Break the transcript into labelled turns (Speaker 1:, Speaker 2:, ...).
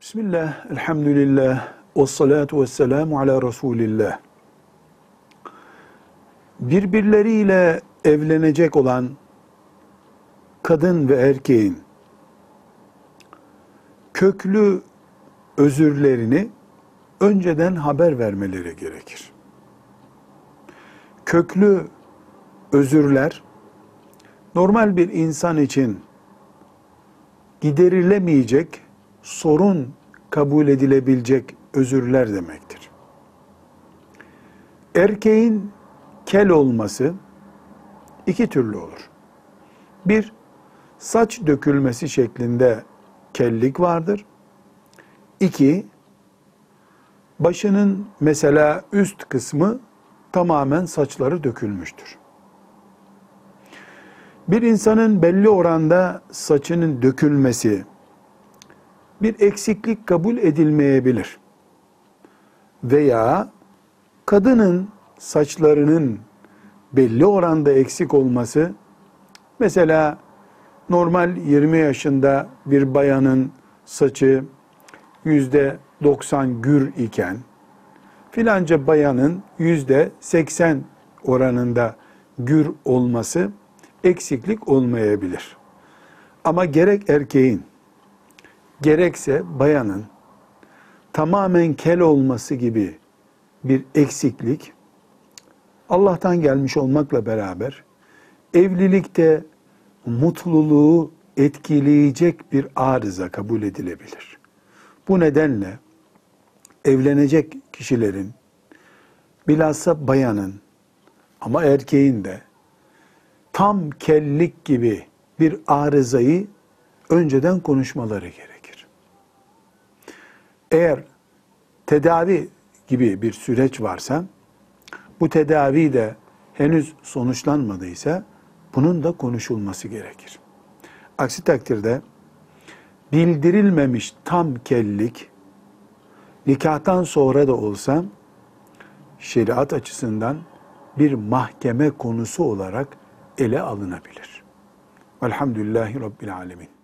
Speaker 1: Bismillah, elhamdülillah, ve salatu ve selamu ala Resulillah. Birbirleriyle evlenecek olan kadın ve erkeğin köklü özürlerini önceden haber vermeleri gerekir. Köklü özürler normal bir insan için giderilemeyecek sorun kabul edilebilecek özürler demektir. Erkeğin kel olması iki türlü olur. Bir, saç dökülmesi şeklinde kellik vardır. İki, başının mesela üst kısmı tamamen saçları dökülmüştür. Bir insanın belli oranda saçının dökülmesi bir eksiklik kabul edilmeyebilir. Veya kadının saçlarının belli oranda eksik olması mesela normal 20 yaşında bir bayanın saçı yüzde 90 gür iken filanca bayanın yüzde 80 oranında gür olması eksiklik olmayabilir. Ama gerek erkeğin gerekse bayanın tamamen kel olması gibi bir eksiklik Allah'tan gelmiş olmakla beraber evlilikte mutluluğu etkileyecek bir arıza kabul edilebilir. Bu nedenle evlenecek kişilerin bilhassa bayanın ama erkeğin de tam kellik gibi bir arızayı önceden konuşmaları gerekir. Eğer tedavi gibi bir süreç varsa bu tedavi de henüz sonuçlanmadıysa bunun da konuşulması gerekir. Aksi takdirde bildirilmemiş tam kellik nikahtan sonra da olsa şeriat açısından bir mahkeme konusu olarak ele alınabilir. Velhamdülillahi Rabbil Alemin.